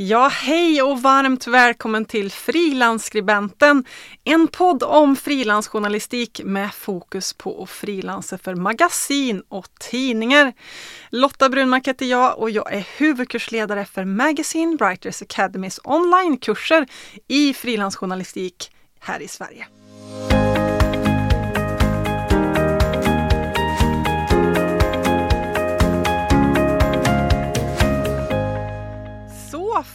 Ja, hej och varmt välkommen till Frilansskribenten, en podd om frilansjournalistik med fokus på att frilansa för magasin och tidningar. Lotta Brunmark heter jag och jag är huvudkursledare för Magazine Writers Academys onlinekurser i frilansjournalistik här i Sverige.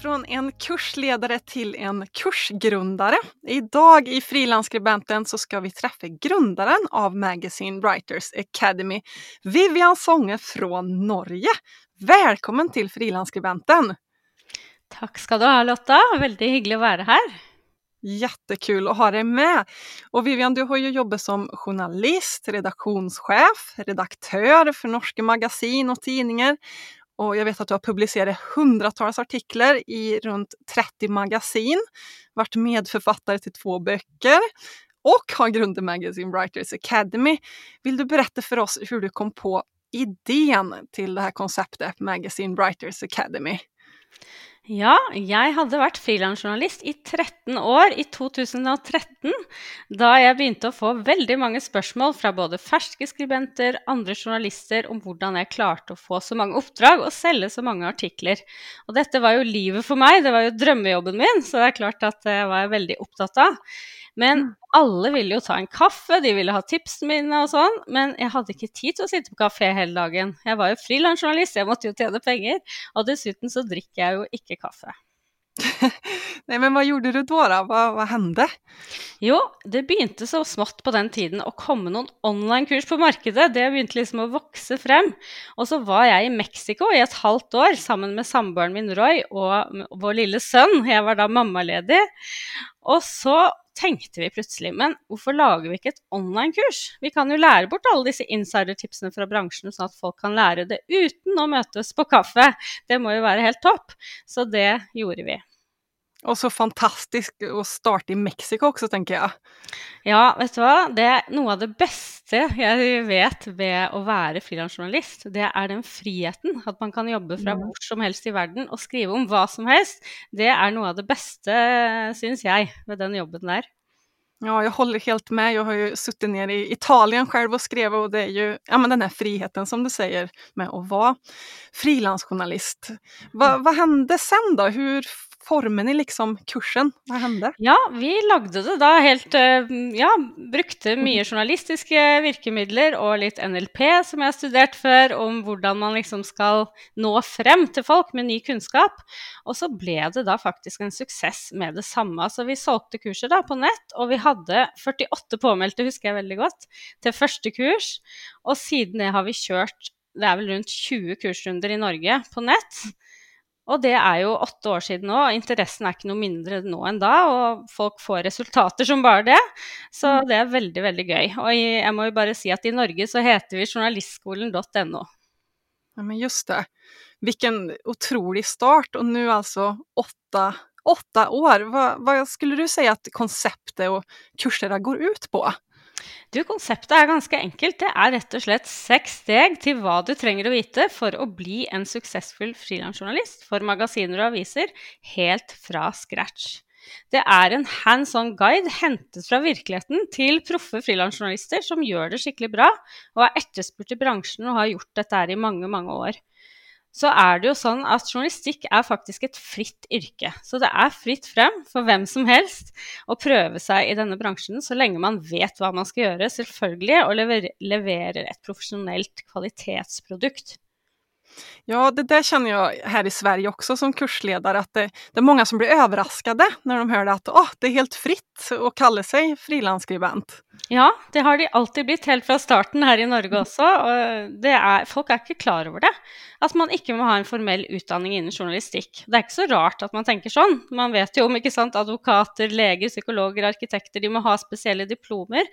Från en kursleder til en kursgrundare. dag i Frilansskribenten så ska vi treffe gründeren av Magazine Writers Academy, Vivian Songe fra Norge. Velkommen til Frilansskribenten! Takk skal du ha, Lotta. Veldig hyggelig å være her. Jättekul å ha deg med! Og Vivian, du har jo jobbet som journalist, redaktionschef, redaktør for norske magasin og tidningar. Och jeg vet at du har publisert hundratals artikler i rundt 30 magasin, vært medforfatter til to bøker og har grunnet Magazine Writers Academy. Vil du berette for oss hvordan du kom på ideen til det her konceptet Magazine Writers Academy? Ja, jeg hadde vært frilansjournalist i 13 år i 2013, da jeg begynte å få veldig mange spørsmål fra både ferske skribenter, andre journalister om hvordan jeg klarte å få så mange oppdrag og selge så mange artikler. Og dette var jo livet for meg, det var jo drømmejobben min, så det er klart at det var jeg veldig opptatt av. Men alle ville jo ta en kaffe, de ville ha tipsene mine og sånn, men jeg hadde ikke tid til å sitte på kafé hele dagen. Jeg var jo frilansjournalist, jeg måtte jo tjene penger, og dessuten så drikker jeg jo ikke kaffe. Nei, men hva gjorde du da? Hva, hva hendte? Jo, det begynte så smått på den tiden å komme noen online-kurs på markedet. Det begynte liksom å vokse frem. Og så var jeg i Mexico i et halvt år sammen med samboeren min Roy og vår lille sønn. Jeg var da mammaledig. Og så tenkte vi plutselig, men hvorfor lager vi ikke et online-kurs? Vi kan jo lære bort alle disse insider-tipsene fra bransjen, sånn at folk kan lære det uten å møtes på kaffe. Det må jo være helt topp. Så det gjorde vi. Och så fantastisk å starte i Mexico også, tenker jeg. Ja, vet du hva? Det er noe av det beste jeg vet ved å være frilansjournalist. Det er den friheten. At man kan jobbe fra Mm. hvor som helst i verden og skrive om hva som helst. Det er noe av det beste, syns jeg, ved den jobben der. Ja, jeg holder helt med. Jeg har jo sittet ned i Italien selv og skrevet, og det er jo ja, men den friheten som du sier med å være frilansjournalist. Hva, hva hendte sen da? Hur formade i liksom kursen? Hva hände? Ja, vi lagde det da helt eh, Ja, brukte mye journalistiske virkemidler og litt NLP, som jeg har studert før, om hvordan man liksom skal nå frem til folk med ny kunnskap. Og så ble det da faktisk en suksess med det samme. Så vi solgte kurset da på nett, og vi hadde 48 påmeldte, husker jeg veldig godt, til første kurs. Og siden det har vi kjørt det er vel rundt 20 kursrunder i Norge på nett. Og det er jo åtte år siden nå, og interessen er ikke noe mindre nå enn da. Og folk får resultater som bare det. Så det er veldig, veldig gøy. Og jeg må jo bare si at i Norge så heter vi journalistskolen.no. Ja, men just det. Hvilken utrolig start Og nå altså åtte, åtte år. Hva, hva, skulle du si at konseptet og kurserna går ut på? Du, konseptet er ganske enkelt. Det er rett og slett seks steg til hva du trenger å vite for å bli en suksessfull frilansjournalist for magasiner og aviser helt fra scratch. Det er en hands on guide hentet fra virkeligheten til proffe frilansjournalister som gjør det skikkelig bra, og er etterspurt i bransjen og har gjort dette her i mange, mange år. Så er det jo sånn at journalistikk er faktisk et fritt yrke. Så det er fritt frem for hvem som helst å prøve seg i denne bransjen så lenge man vet hva man skal gjøre, selvfølgelig, og leverer et profesjonelt kvalitetsprodukt. Ja, det där känner jag här i Sverige också som kursledare, att det, det är många som blir överraskade när de hör att oh, det är helt fritt å kalle seg frilansskribent. Ja, det har de alltid blitt helt fra starten her i Norge også. og det er, folk er ikke klar over det. At man ikke må ha en formell utdanning innen journalistikk. Det er ikke så rart at man tenker sånn. Man vet jo om ikke sant, advokater, leger, psykologer, arkitekter, de må ha spesielle diplomer.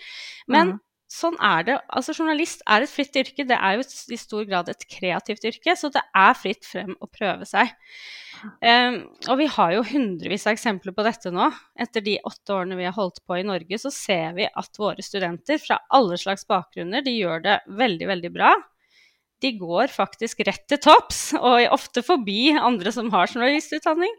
Men Mm. Sånn er det. Altså, journalist er et fritt yrke. Det er jo i stor grad et kreativt yrke, så det er fritt frem å prøve seg. Um, og vi har jo hundrevis av eksempler på dette nå. Etter de åtte årene vi har holdt på i Norge, så ser vi at våre studenter fra alle slags bakgrunner, de gjør det veldig, veldig bra. De går faktisk rett til topps, og ofte forbi andre som har journalistutdanning,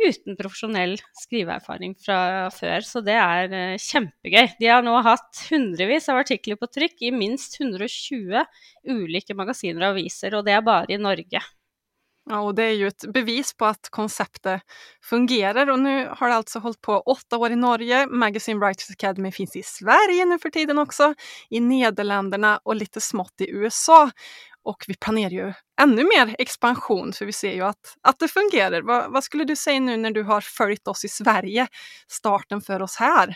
uten profesjonell skriveerfaring fra før. Så det er uh, kjempegøy. De har nå hatt hundrevis av artikler på trykk i minst 120 ulike magasiner og aviser, og det er bare i Norge. Ja, og det er jo et bevis på at konseptet fungerer. Og nå har det altså holdt på åtte år i Norge. Magazine Writers Academy fins i Sverige nå for tiden også, i Nederlandene og litt smått i USA. Och vi planerer jo enda mer expansion for vi ser jo at, at det fungerer. Hva, hva skulle du si nå når du har fulgt oss i Sverige, starten for oss her?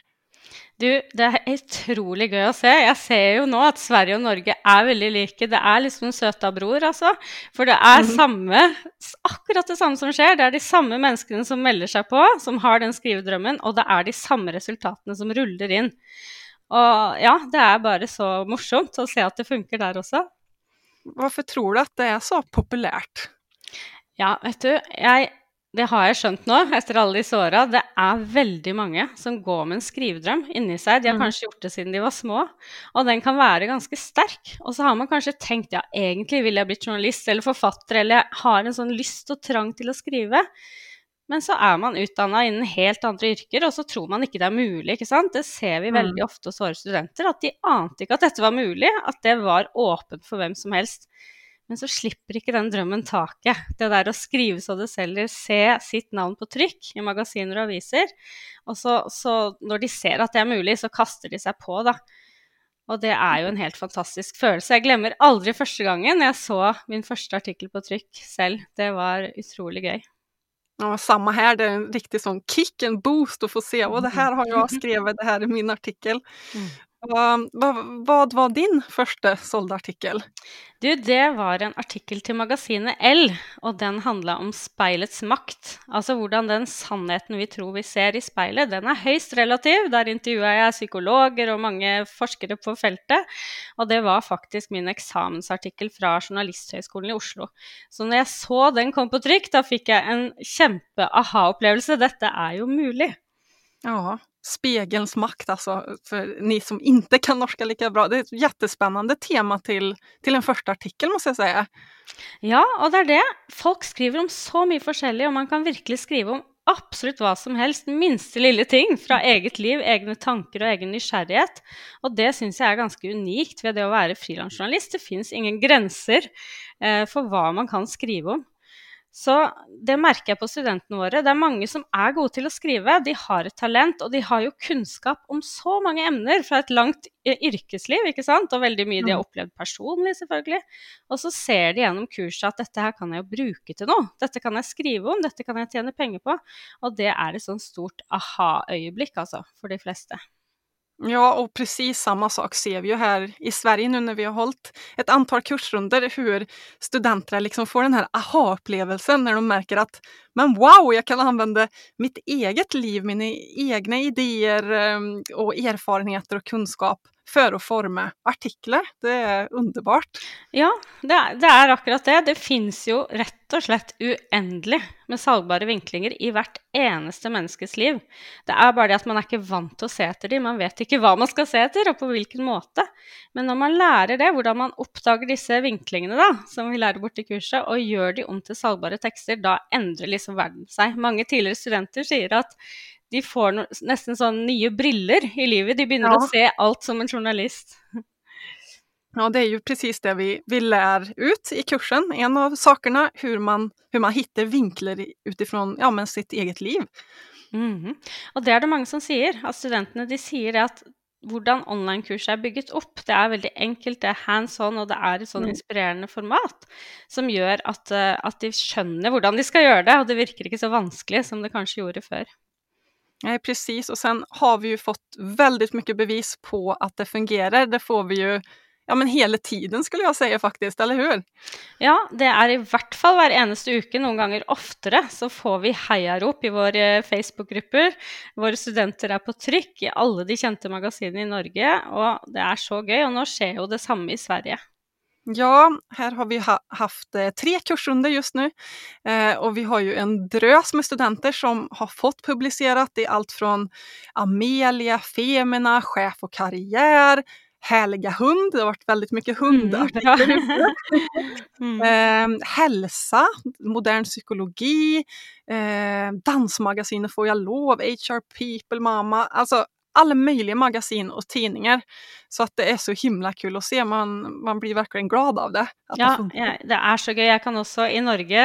Du, det er utrolig gøy å se. Jeg ser jo nå at Sverige og Norge er veldig like. Det er liksom søta-bror, altså. For det er mhm. samme, akkurat det samme som skjer. Det er de samme menneskene som melder seg på, som har den skrivedrømmen, og det er de samme resultatene som ruller inn. Og ja, det er bare så morsomt å se at det funker der også. Hvorfor tror du at det er så populært? Ja, vet du, jeg det har jeg skjønt nå, etter alle disse åra. Det er veldig mange som går med en skrivedrøm inni seg. De har mm. kanskje gjort det siden de var små, og den kan være ganske sterk. Og så har man kanskje tenkt ja, egentlig vil jeg bli journalist eller forfatter, eller jeg har en sånn lyst og trang til å skrive. Men så er man utdanna innen helt andre yrker, og så tror man ikke det er mulig. ikke sant? Det ser vi veldig mm. ofte hos våre studenter, at de ante ikke at dette var mulig, at det var åpent for hvem som helst. Men så slipper ikke den drømmen taket. Det der å skrive så det selger, se sitt navn på trykk i magasiner og aviser. Og så, så, når de ser at det er mulig, så kaster de seg på, da. Og det er jo en helt fantastisk følelse. Jeg glemmer aldri første gangen jeg så min første artikkel på trykk selv. Det var utrolig gøy. Ja, samme her. Det er en riktig sånn kick, en boost å få se. Og det her har jeg skrevet, det her i min artikkel. Mm. Hva, var din første solgte artikkel? Du, det var en artikkel til magasinet L, og den handla om speilets makt. Altså hvordan den sannheten vi tror vi ser i speilet, den er høyst relativ. Der intervjua jeg psykologer og mange forskere på feltet. Og det var faktisk min eksamensartikkel fra Journalisthøgskolen i Oslo. Så når jeg så den kom på trykk, da fikk jeg en kjempe aha-opplevelse. Dette er jo mulig. Ja, spegelns makt alltså, för ni som inte kan norska lika bra. Det är ett jättespännande tema til, til en første artikkel, måste jeg si. Ja, og det er det. Folk skriver om så mye forskjellig, og man kan virkelig skrive om absolutt hva som helst. Minste lille ting fra eget liv, egne tanker og egen nysgjerrighet. Og det syns jeg er ganske unikt ved det å være frilansjournalist. Det fins ingen grenser eh, for hva man kan skrive om. Så det merker jeg på studentene våre. Det er mange som er gode til å skrive. De har et talent, og de har jo kunnskap om så mange emner fra et langt yrkesliv, ikke sant? og veldig mye de har mm. opplevd personlig, selvfølgelig. Og så ser de gjennom kurset at dette her kan jeg jo bruke til noe. Dette kan jeg skrive om, dette kan jeg tjene penger på. Og det er et sånn stort aha-øyeblikk, altså, for de fleste. Ja, och precis samma sak ser vi ju här i Sverige nu när vi har hållit ett antal kursrunder, hur studenter liksom får den här aha-upplevelsen när de märker att men wow, jeg kan anvende mitt eget liv, mine egne ideer og erfaringer erfarenheter kunnskap for å forme artikler. Det er underbart. Ja, det er, det er akkurat det. Det fins jo rett og slett uendelig med salgbare vinklinger i hvert eneste menneskes liv. Det er bare det at man er ikke vant til å se etter dem. Man vet ikke hva man skal se etter, og på hvilken måte. Men når man lærer det, hvordan man oppdager disse vinklingene, da, som vi lærer bort i kurset, og gjør de om til salgbare tekster, da endrer liksom verden seg. Mange tidligere studenter sier at de får no, nesten sånn nye briller i livet. De begynner ja. å se alt som en journalist. Ja, det er jo precis det vi, vi lär ut i kursen. En av sakene, hur man, hur man hittar vinkler utifrån ja, men sitt eget liv. Mm. Og det er det mange som sier. At studentene de sier at hvordan online-kurset er bygget opp. Det er veldig enkelt, det er hands on, og det er et sånn mm. inspirerende format som gjør at, eh, at de skjønner hvordan de skal gjøre det, og det virker ikke så vanskelig som det kanskje gjorde før. Nej, precis. Och sen har vi ju fått väldigt mycket bevis på att det fungerar. Det får vi ju ja, men hele tiden, skulle jeg si, faktisk, eller hur? Ja, det er i hvert fall hver eneste uke, noen ganger oftere, så får vi heiarop i våre Facebook-grupper. Våre studenter er på trykk i alle de kjente magasinene i Norge, og det er så gøy. Og nå skjer jo det samme i Sverige. Ja, her har vi ha haft eh, tre kursrunder just nu eh, og vi har ju en drös med studenter som har fått publicerat i allt från Amelia, Femina, Chef och karriär, härliga hund, det har varit väldigt mycket Mm, hundartiklar bra. ute. Mm. Eh, hälsa, modern psykologi, eh, dansmagasinet Får jag lov, HR People, Mamma, alltså alla möjliga magasin och tidningar. Så att det är så himla kul att se, man, man blir verkligen glad av det. Det Ja, funkar. det er så gøy. Jeg kan også i Norge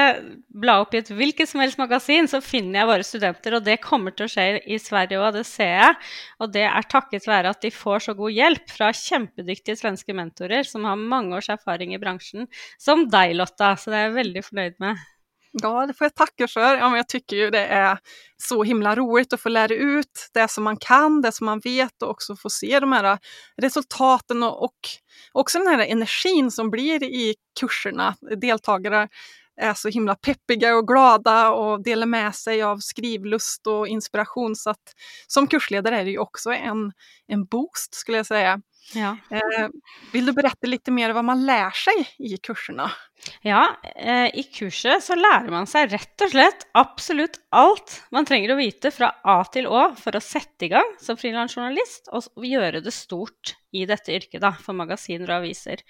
bla opp i et hvilket som helst magasin, så finner jeg våre studenter, og det kommer til å skje i Sverige òg, det ser jeg. Og det er takket være at de får så god hjelp fra kjempedyktige svenske mentorer som har mange års erfaring i bransjen, som deg, Lotta. Så det er jeg veldig fornøyd med. Ja, det får jag tacka för. Ja, men jag tycker ju det är så himla roligt att få lära ut det som man kan, det som man vet och också få se de här resultaten och, och också den här energin som blir i kurserna. Deltagare är så himla peppiga och glada och delar med sig av skrivlust och inspiration. Så att som kursledare är det ju också en, en boost skulle jag säga. Ja. Eh, vil du berette litt mer hva man lærer seg i kursene? Ja, eh, i kurset så lærer man seg rett og slett absolutt alt man trenger å vite fra A til Å for å sette i gang som frilansjournalist og gjøre det stort i dette yrket da, for magasiner og aviser.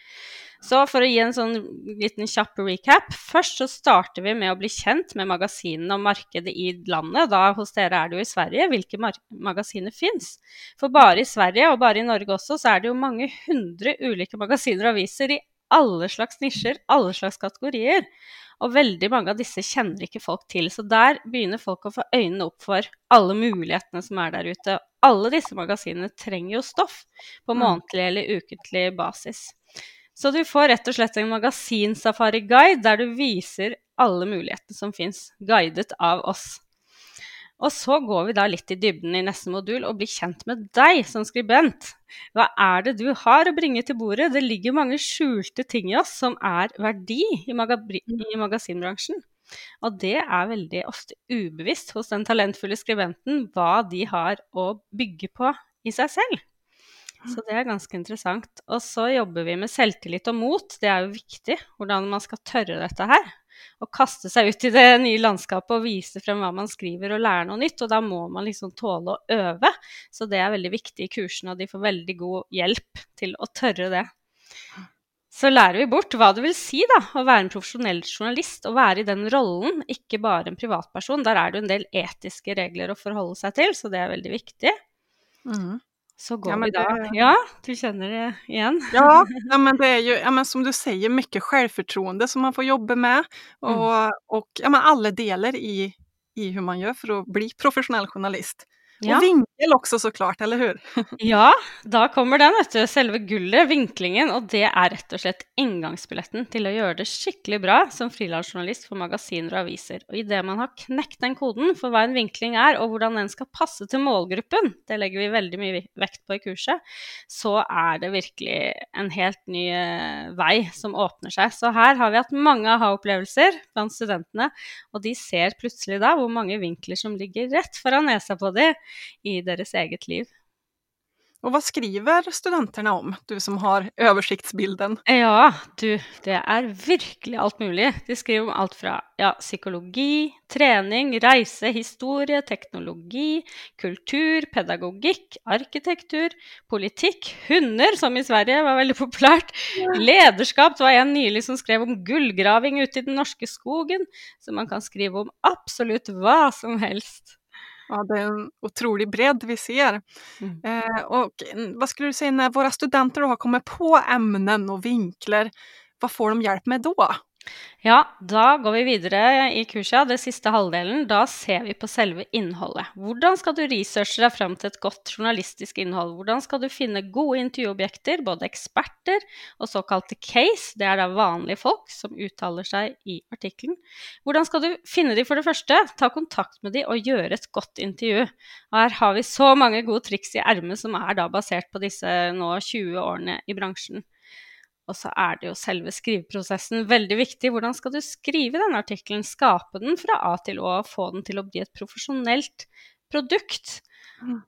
Så for å gi en sånn liten kjapp recap. Først så starter vi med å bli kjent med magasinene og markedet i landet. Da hos dere er det jo i Sverige. Hvilke magasiner fins? For bare i Sverige, og bare i Norge også, så er det jo mange hundre ulike magasiner og aviser i alle slags nisjer, alle slags kategorier. Og veldig mange av disse kjenner ikke folk til. Så der begynner folk å få øynene opp for alle mulighetene som er der ute. Alle disse magasinene trenger jo stoff på Mm. månedlig eller ukentlig basis. Så du får rett og slett en magasinsafari-guide der du viser alle mulighetene som fins, guidet av oss. Og så går vi da litt i dybden i neste modul og blir kjent med deg som skribent. Hva er det du har å bringe til bordet? Det ligger mange skjulte ting i oss som er verdi i, magabri- i magasinbransjen. Og det er veldig ofte ubevisst hos den talentfulle skribenten hva de har å bygge på i seg selv. Så det er ganske interessant. Og så jobber vi med selvtillit og mot. Det er jo viktig, hvordan man skal tørre dette her. Og kaste seg ut i det nye landskapet og vise frem hva man skriver og lære noe nytt. Og da må man liksom tåle å øve. Så det er veldig viktig i kursene, og de får veldig god hjelp til å tørre det. Så lærer vi bort hva det vil si da, å være en profesjonell journalist og være i den rollen, ikke bare en privatperson. Der er det jo en del etiske regler å forholde seg til, så det er veldig viktig. Mm. Så går Ja, vi da det- Ja, du kjenner det igjen? Ja, ja, men det är ju, ja, men som du säger, mycket självförtroende som man får jobba med. Och, och ja, men alla delar i, i hur man gör för att bli professionell journalist. Ja. Och vinkel så klart, eller hur? Ja, da kommer den, vet du. Selve gullet, vinklingen. Og det er rett og slett inngangsbilletten til å gjøre det skikkelig bra som frilansjournalist for magasiner og aviser. Og idet man har knekt den koden for hva en vinkling er, og hvordan den skal passe til målgruppen, det legger vi veldig mye vekt på i kurset, så er det virkelig en helt ny eh, vei som åpner seg. Så her har vi hatt mange aha-opplevelser blant studentene, og de ser plutselig da hvor mange vinkler som ligger rett foran nesa på dem i deres eget liv. Og hva skriver studentene om? Du som har oversiktsbilden? Ja, du, det er virkelig alt mulig. De skriver om alt fra ja, psykologi, trening, reise, historie, teknologi, kultur, pedagogikk, arkitektur, politikk, hunder, som i Sverige var veldig populært, lederskap. Det var en nylig som skrev om gullgraving ute i den norske skogen. Så man kan skrive om absolutt hva som helst. Ja, det är en otrolig bredd vi ser. Mm. Eh, och vad skulle du säga när våra studenter har kommit på ämnen och vinklar, vad får de hjälp med då? Ja, da går vi videre i kurset, det siste halvdelen. Da ser vi på selve innholdet. Hvordan skal du researche deg frem til et godt journalistisk innhold? Hvordan skal du finne gode intervjuobjekter, både eksperter og såkalte case, det er da vanlige folk som uttaler seg i artikkelen. Hvordan skal du finne de for det første? Ta kontakt med de og gjøre et godt intervju. Og her har vi så mange gode triks i ermet som er da basert på disse nå 20 årene i bransjen. Og så er det jo selve skriveprosessen veldig viktig. Hvordan skal du skrive denne artikkelen? Skape den fra A til Å, få den til å bli et profesjonelt produkt. Mm.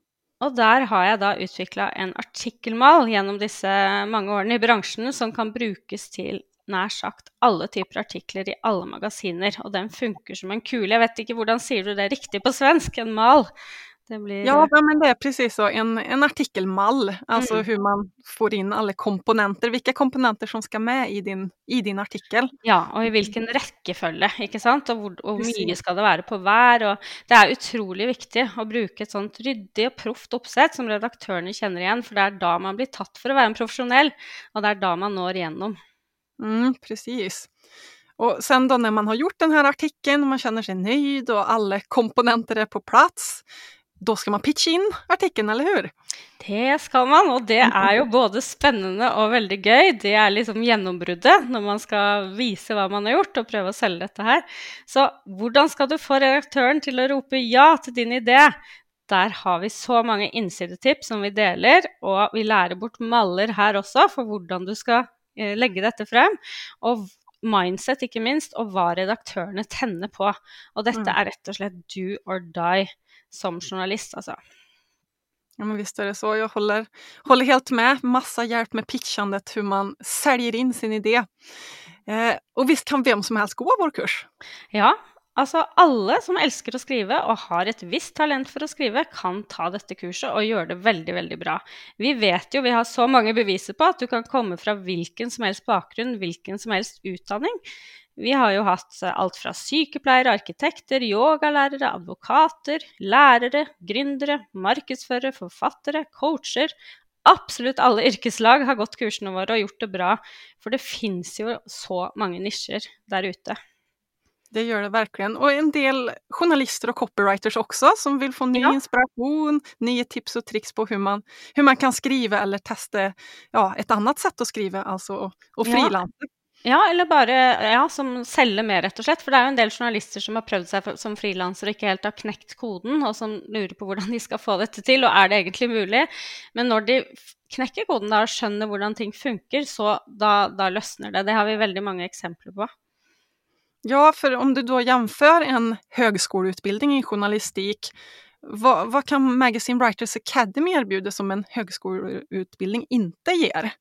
Og der har jeg da utvikla en artikkelmal gjennom disse mange årene i bransjen som kan brukes til nær sagt alle typer artikler i alle magasiner. Og den funker som en kule. Jeg vet ikke hvordan sier du det riktig på svensk? En mal? Blir Ja, men det är precis så, en, en artikelmall, alltså Mm. hur man får in alle komponenter, hvilke komponenter som skal med i din, i din artikkel. Ja, og i hvilken rekkefølge, ikke sant. Og hvor, hvor mye skal det være på hver. Og det er utrolig viktig å bruke et sånt ryddig og proft oppsett som redaktørene kjenner igjen, for det er da man blir tatt for å være en profesjonell, og det er da man når igjennom. Mm, precis. Og sen da når man har gjort denne artikkelen, man kjenner seg nøyd, og alle komponenter er på plats, då skal man pitche inn artikkelen, eller hur? Det skal man, og det er jo både spennende og veldig gøy. Det er liksom gjennombruddet når man skal vise hva man har gjort og prøve å selge dette her. Så hvordan skal du få redaktøren til å rope ja til din idé? Der har vi så mange innsidetips som vi deler, og vi lærer bort maller her også for hvordan du skal eh, legge dette frem. Og mindset, ikke minst, og hva redaktørene tenner på. Og dette Mm. er rett og slett do or die som journalist, altså. Ja, men visst är det så. Jag håller, håller helt med. Massa hjälp med pitchandet, hur man säljer in sin idé. Eh, och visst kan vem som helst gå vår kurs? Ja, altså alle som elsker å skrive og har et visst talent for å skrive, kan ta dette kurset og gjøre det veldig, veldig bra. Vi vet jo, vi har så mange beviser på at du kan komme fra hvilken som helst bakgrunn, hvilken som helst utdanning. Vi har jo hatt eh, alt fra sykepleiere, arkitekter, yogalærere, advokater, lærere, gründere, markedsførere, forfattere, coacher. Absolutt alle yrkeslag har gått kursene våre og gjort det bra. For det fins jo så mange nisjer der ute. Det gjør det virkelig. Og en del journalister og copywriters også, som vil få ny Ja. inspirasjon, nye tips og triks på hvordan man, man kan skrive eller teste ja, et annet sett å skrive, altså å frilanse. Ja. Ja, eller bare ja, som selger mer, rett og slett. For det er jo en del journalister som har prøvd seg for- som frilansere og ikke helt har knekt koden, og som lurer på hvordan de skal få dette til, og er det egentlig mulig? Men når de knekker koden da og skjønner hvordan ting funker, så da, da løsner det. Det har vi veldig mange eksempler på. Ja, for om du da jämför en högskoleutbildning i journalistik, hva, hva kan Magazine Writers Academy erbjude som en högskoleutbildning ikke ger?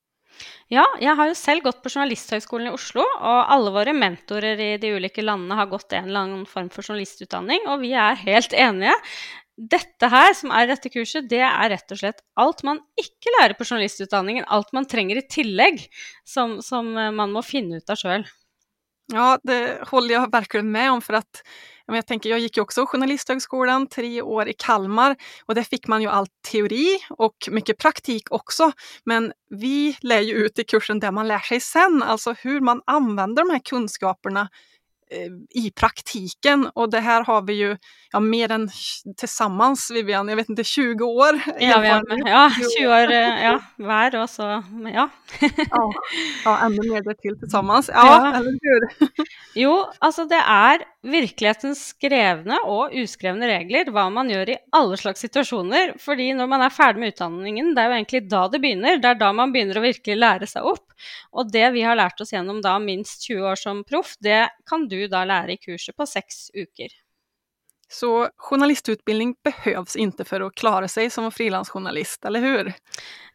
Ja, jeg har jo selv gått på Journalisthøgskolen i Oslo, og alle våre mentorer i de ulike landene har gått en eller annen form for journalistutdanning, og vi er helt enige. Dette her, som er dette kurset, det er rett og slett alt man ikke lærer på journalistutdanningen. Alt man trenger i tillegg, som, som eh, man må finne ut av sjøl. Ja, det håller jag verkligen med om för att jag, tänker, jag gick ju också Journalisthögskolan tre år i Kalmar och där fick man ju all teori och mycket praktik också. Men vi lär ju ut i kursen det man lär sig sen, alltså hur man använder de här kunskaperna i praktiken. Och det här har vi ju ja, mer än tillsammans, Vivian, jag vet inte, 20 år. Ja, vi har, ja, 20 år eh, ja, hver, og så ja. Ja, ja, enda mer til tillsammans. Ja, Ja. eller hur? Jo, altså det er virkelighetens skrevne og uskrevne regler hva man gjør i alle slags situasjoner. Fordi når man er ferdig med utdanningen, det er jo egentlig da det begynner. Det er da man begynner å virkelig lære seg opp. Og det vi har lært oss gjennom da minst 20 år som proff, det kan du da lære i kurset på seks uker. Så journalistutbildning behövs inte för att klara sig som frilansjournalist, eller hur?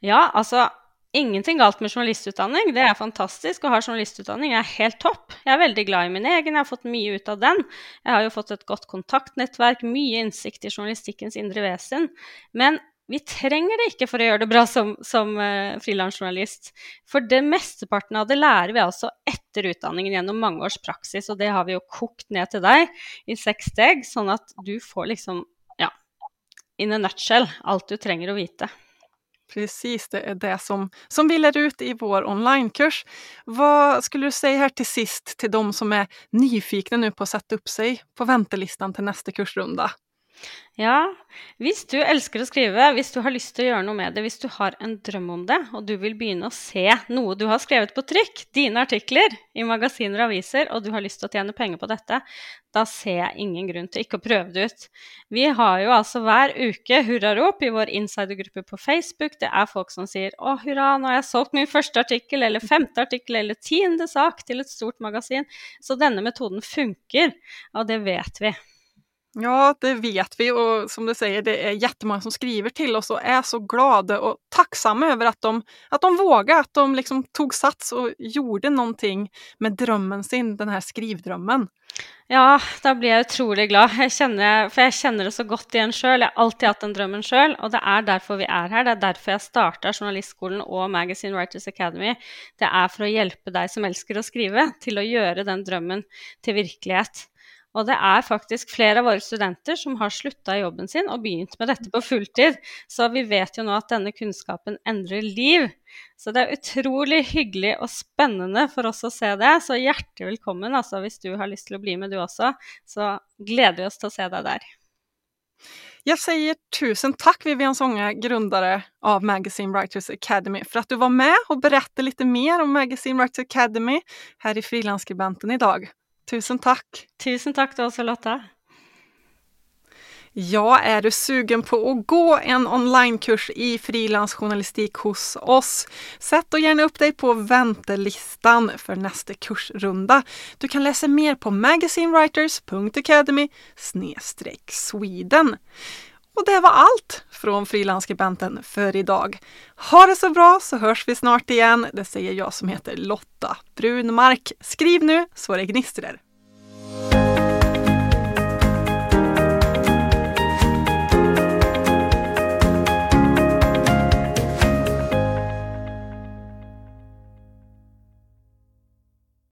Ja, altså ingenting galt med journalistutdanning. Det er fantastisk. Å ha journalistutdanning er helt topp. Jeg er veldig glad i min egen, jeg har fått mye ut av den. Jeg har jo fått et godt kontaktnettverk, mye innsikt i journalistikkens indre vesen. Men vi trenger det ikke for å gjøre det bra som, som uh, frilansjournalist. For det mesteparten av det lærer vi altså etter utdanningen gjennom mange års praksis, og det har vi jo kokt ned til deg i seks steg, sånn at du får liksom, ja, in a nutshell, alt du trenger å vite. Precis, det är det som, som vi lär ut i vår onlinekurs. Vad skulle du säga här till sist till de som är nyfikna nu på att sätta upp sig på väntelistan till nästa kursrunda? Ja, hvis du elsker å skrive, hvis du har lyst til å gjøre noe med det, hvis du har en drøm om det, og du vil begynne å se noe du har skrevet på trykk, dine artikler i magasiner og aviser, og du har lyst til å tjene penger på dette, da ser jeg ingen grunn til ikke å prøve det ut. Vi har jo altså hver uke hurrarop i vår insidergruppe på Facebook. Det er folk som sier 'Å, hurra, nå har jeg solgt min første artikkel', eller femte artikkel, eller tiende sak til et stort magasin. Så denne metoden funker, og det vet vi. Ja, det vet vi och som du säger, det är jättemånga som skriver till oss och är så glada och tacksamma över att de, att de vågade, att de liksom tog sats och gjorde någonting med drömmen sin, den här skrivdrømmen. Ja, da blir jeg utrolig glad. Jeg kjenner, for jeg kjenner det så godt igjen sjøl. Jeg har alltid hatt den drømmen sjøl, og det er derfor vi er her. Det er derfor jeg starta Journalistskolen og Magazine Writers Academy. Det er for å hjelpe deg som elsker å skrive, til å gjøre den drømmen til virkelighet. Og det er faktisk flere av våre studenter som har slutta i jobben sin og begynt med dette på fulltid. Så vi vet jo nå at denne kunnskapen endrer liv. Så det er utrolig hyggelig og spennende for oss å se det. Så hjertelig velkommen altså, hvis du har lyst til å bli med du også. Så gleder vi oss til å se deg der. Jeg sier tusen takk, Vivian Songe, grundare av Magazine Writers Academy, for at du var med og berättade litt mer om Magazine Writers Academy her i Frilansskribenten idag. Tusen takk. Tusen takk du også, Lotta. Ja, är du sugen på att gå en onlinekurs i frilansjournalistik hos oss? Sätt då gärna upp dig på väntelistan för nästa kursrunda. Du kan läsa mer på magazinewriters.academy Sweden. Och det var allt från Frilansskribenten för idag. Ha det så bra så hörs vi snart igen. Det säger jag som heter Lotta Brunmark. Skriv nu så det gnistrar.